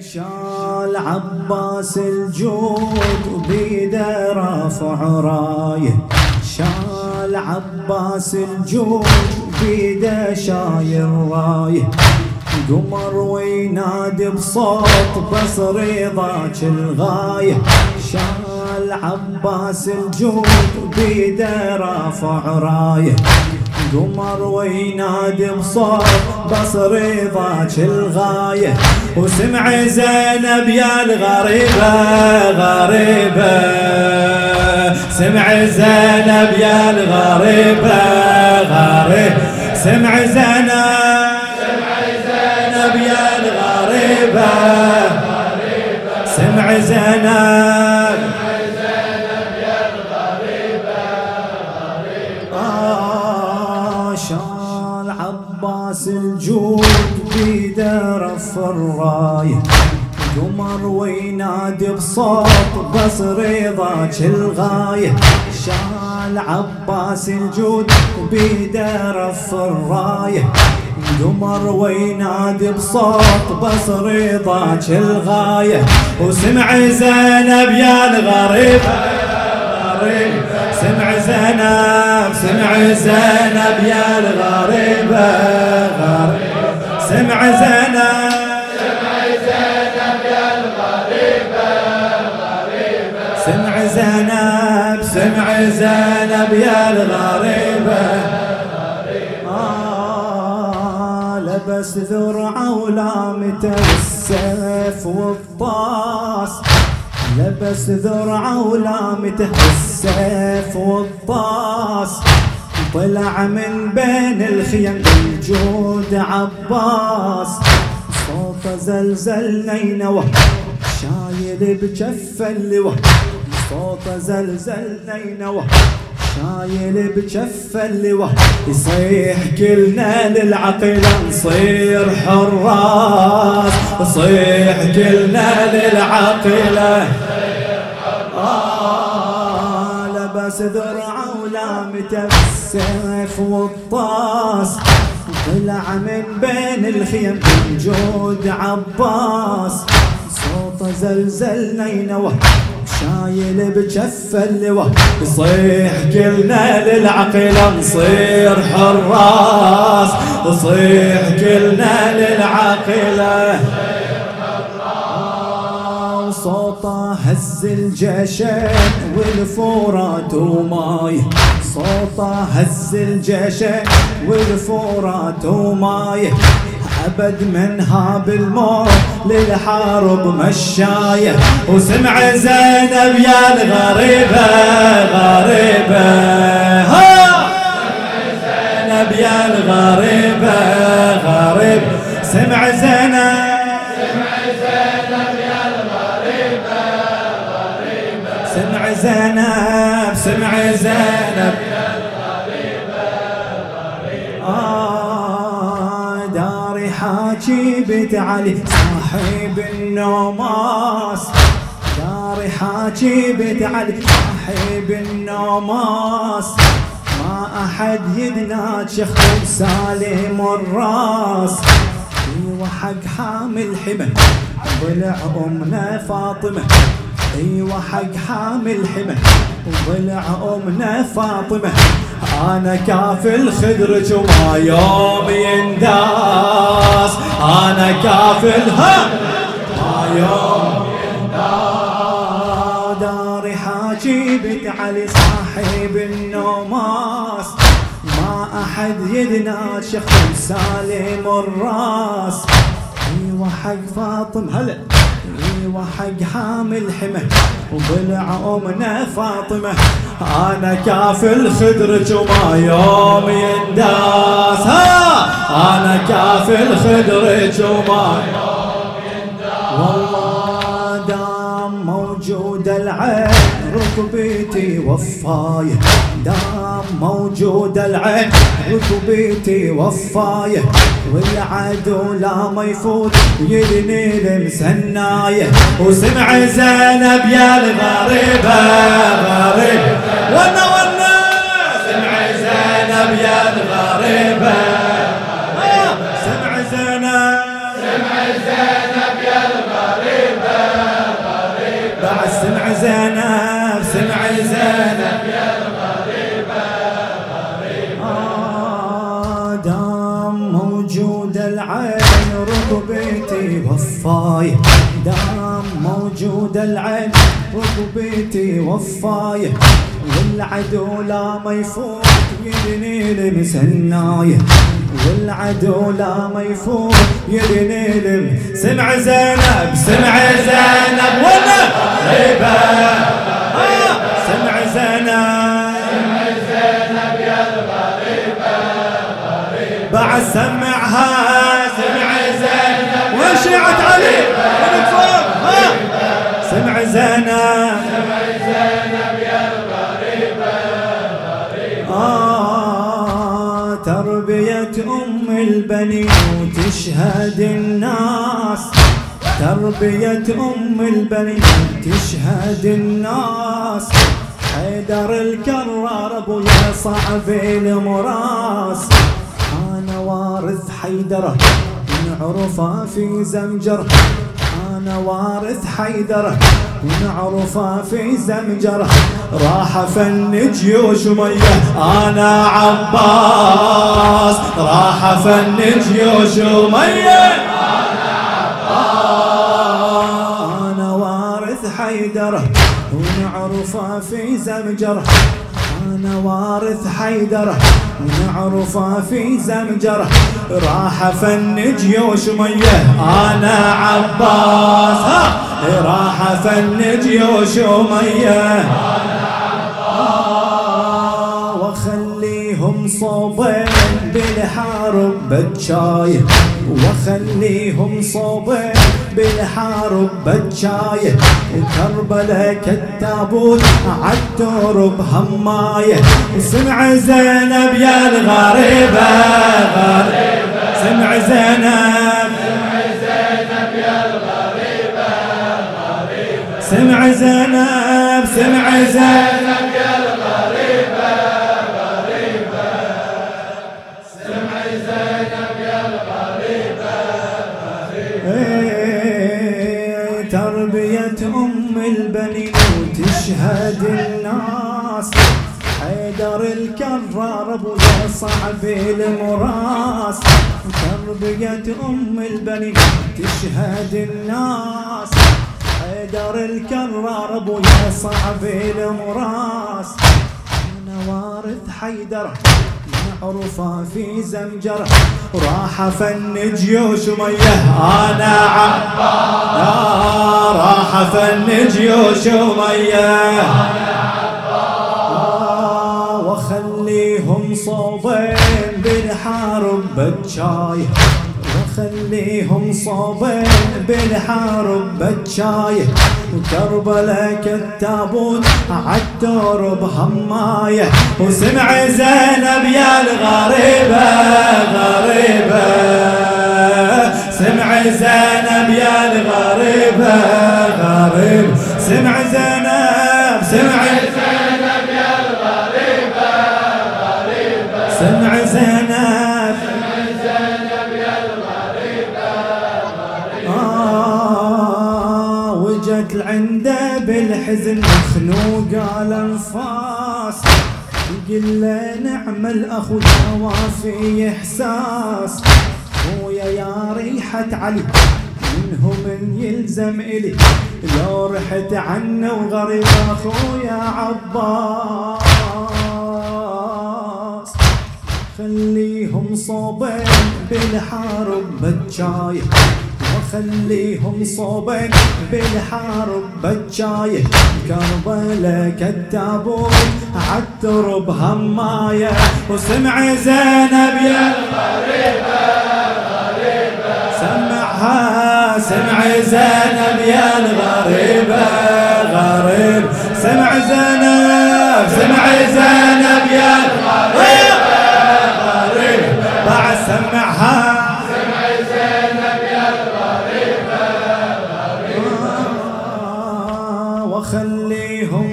شال عباس الجود بيده رافع رايه شال عباس الجود بيده شاير رايه. قمر وينادي بصوت بس رضاك الغاية. شال عباس الجود بيده رافع رايه قمر وينادي بصوت بس رضاك الغايه وسمع زينب يا الغريبة غريبة. سمع زينب يا الغريبة غريبه سمع زينب سمع زينب. بيده رف الرايه قمر وينادي بصوت بس رضاك الغايه شال عباس الجود بيده رف الرايه قمر وينادي بصوت بس رضاك الغاية وسمع زينب يا الغريب. سمع زينب سمع زينب يا الغريبة سمع زينب سمع زينب سمع زينب يا الغريبة. لبس ذرعه ولامته السيف والطاس لبس ذرعه ولامته السيف والطاس طلع من بين الخيم بالجود عباس. صوت زلزل نينوى شايل بجف اللوى صوت زلزل نينوى شايل بجف اللواء يصيح كلنا للعقل نصير حراس. يصيح كلنا للعقل آه لبس درعه ولامته بالسيف والطاس من بين الخيم جود عباس. صوت زلزل نينوه شايل بجف اللواء. يصيح كلنا للعقل نصير حراس. يصيح كلنا للعقل صوته هز الجيشين والفورات وماي صوته هز الجيشين والفورات وماي أبد منها بالموت للحرب مشاية وسمع زينب يا الغريبة غريبة. ها! زينب يا الغريبة غريب. سمع زينب سمع زينب سمع زينب. علي. صاحب النوماس. داري حاجيبة علي. صاحب النوماس. ما أحد يدناك يخدم سالم الراس. أيوه حق حامل حمى ضلع أمنا فاطمة. أيوه حق حامل حمى وضلع أمنا فاطمة. أنا كافل خدرج وما يوم ينداس. أنا كافل ها! ما يوم ينداس. داري حاجيبة علي صاحب النوماس. ما أحد يدنا شخص سالم الراس. أيوه حق فاطم هلا. أيوه حق حامل حمى وضلع أمنا فاطمة. أنا كافل خدرج وما يوم ينداس. أنا كافل خدرج وما يوم ينداس. والله دام موجود العين ركبتي وفاية. دام موجود العين. ركبتي وفايه والعدو لا ما يفوت. يدني المسنايه وسمع زينب يا الغريبه غريبة. ونا ونا سمع زينب يا الغريبه سمع زينب. سمع زينب يا الغريبه غريبة. بعد سمع زينب. موجود العين ركبتي وفاي. دام موجود العين ركبتي وفاي. والعدو لا ما يفوت يدني لمسناي. والعدو لا ما يفوت يدني لم سمع زينب سمع سمعها. سمع زينب. وشيعة علي. من فوق سمع زينب. سمع زينب يا الغريبة آه تربية أم البنين وتشهد الناس. تربية أم البنين تشهد الناس. حيدر الكرار ابويا صعب المراس. حيدره نعرفه في زمجر أنا وارث حيدره ونعرفه في زمجره. راح فن جيوش ميه أنا عباس. راح فن جيوش ميه أنا وارث حيدره. ونعرفه في زمجره. أنا وارث حيدره ونعرفه في زمجره راح فن جيوش مية. أنا عباس. راح فن جيوش مية. وأخليهم صوبين بالحارب بتشاي وأخليهم صوبين بالحارب بتشاي وكربلاء كالتابوت عالترب همايه سمع زينب يا الغريبه غريبه سمع زينب سمع زينب سمع زينب. أم البنين وتشهد الناس. حيدر الكرار ابويا صعب المراس. تربية أم البنين تشهد الناس. حيدر الكرار ابويا صعب المراس. أنا وارث حيدر معروفة في زمجرة راح فن جيوش ميه أنا عباس. راح فن جيوش ميه واخليهم صوبين بالحارب بتشاي وخليهم صوبين بالحارب بتشاي. وكربلاء كالتابوت عالترب همايه وسمع زينب يا الغريبة غريبة. سمع زينب يا الغريبة غريب سمع زينب سمع وجت عنده بالحزن مخنوق الانفاس يقول له نعمل اخو في إحساس. خويا يا ريحة علي منه من يلزم إلي. لو رحت عنه وغريب أخويا عباس. خليهم صوبين بالحارب بتشاي وخليهم صوبين بالحارب بتشاي كربلاء كالتابوت عالترب همايه. وسمع زينب يا الغريبة. غريبه سمعها سمع زينب يا الغريبة.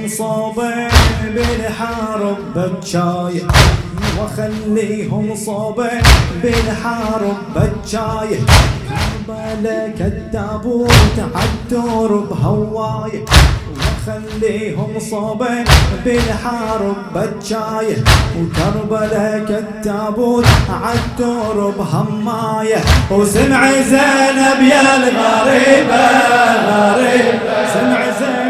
وخليهم صوبين بالحارب بتشاي وخليهم صوبين بالحارب بتشاي كربلاء كالتابوت عالترب هواي خليهم صوبين بالحرب بتشايه وكربلاء كالتابوت عالدور بهمايه وسمع زينب يا الغريبة غريبة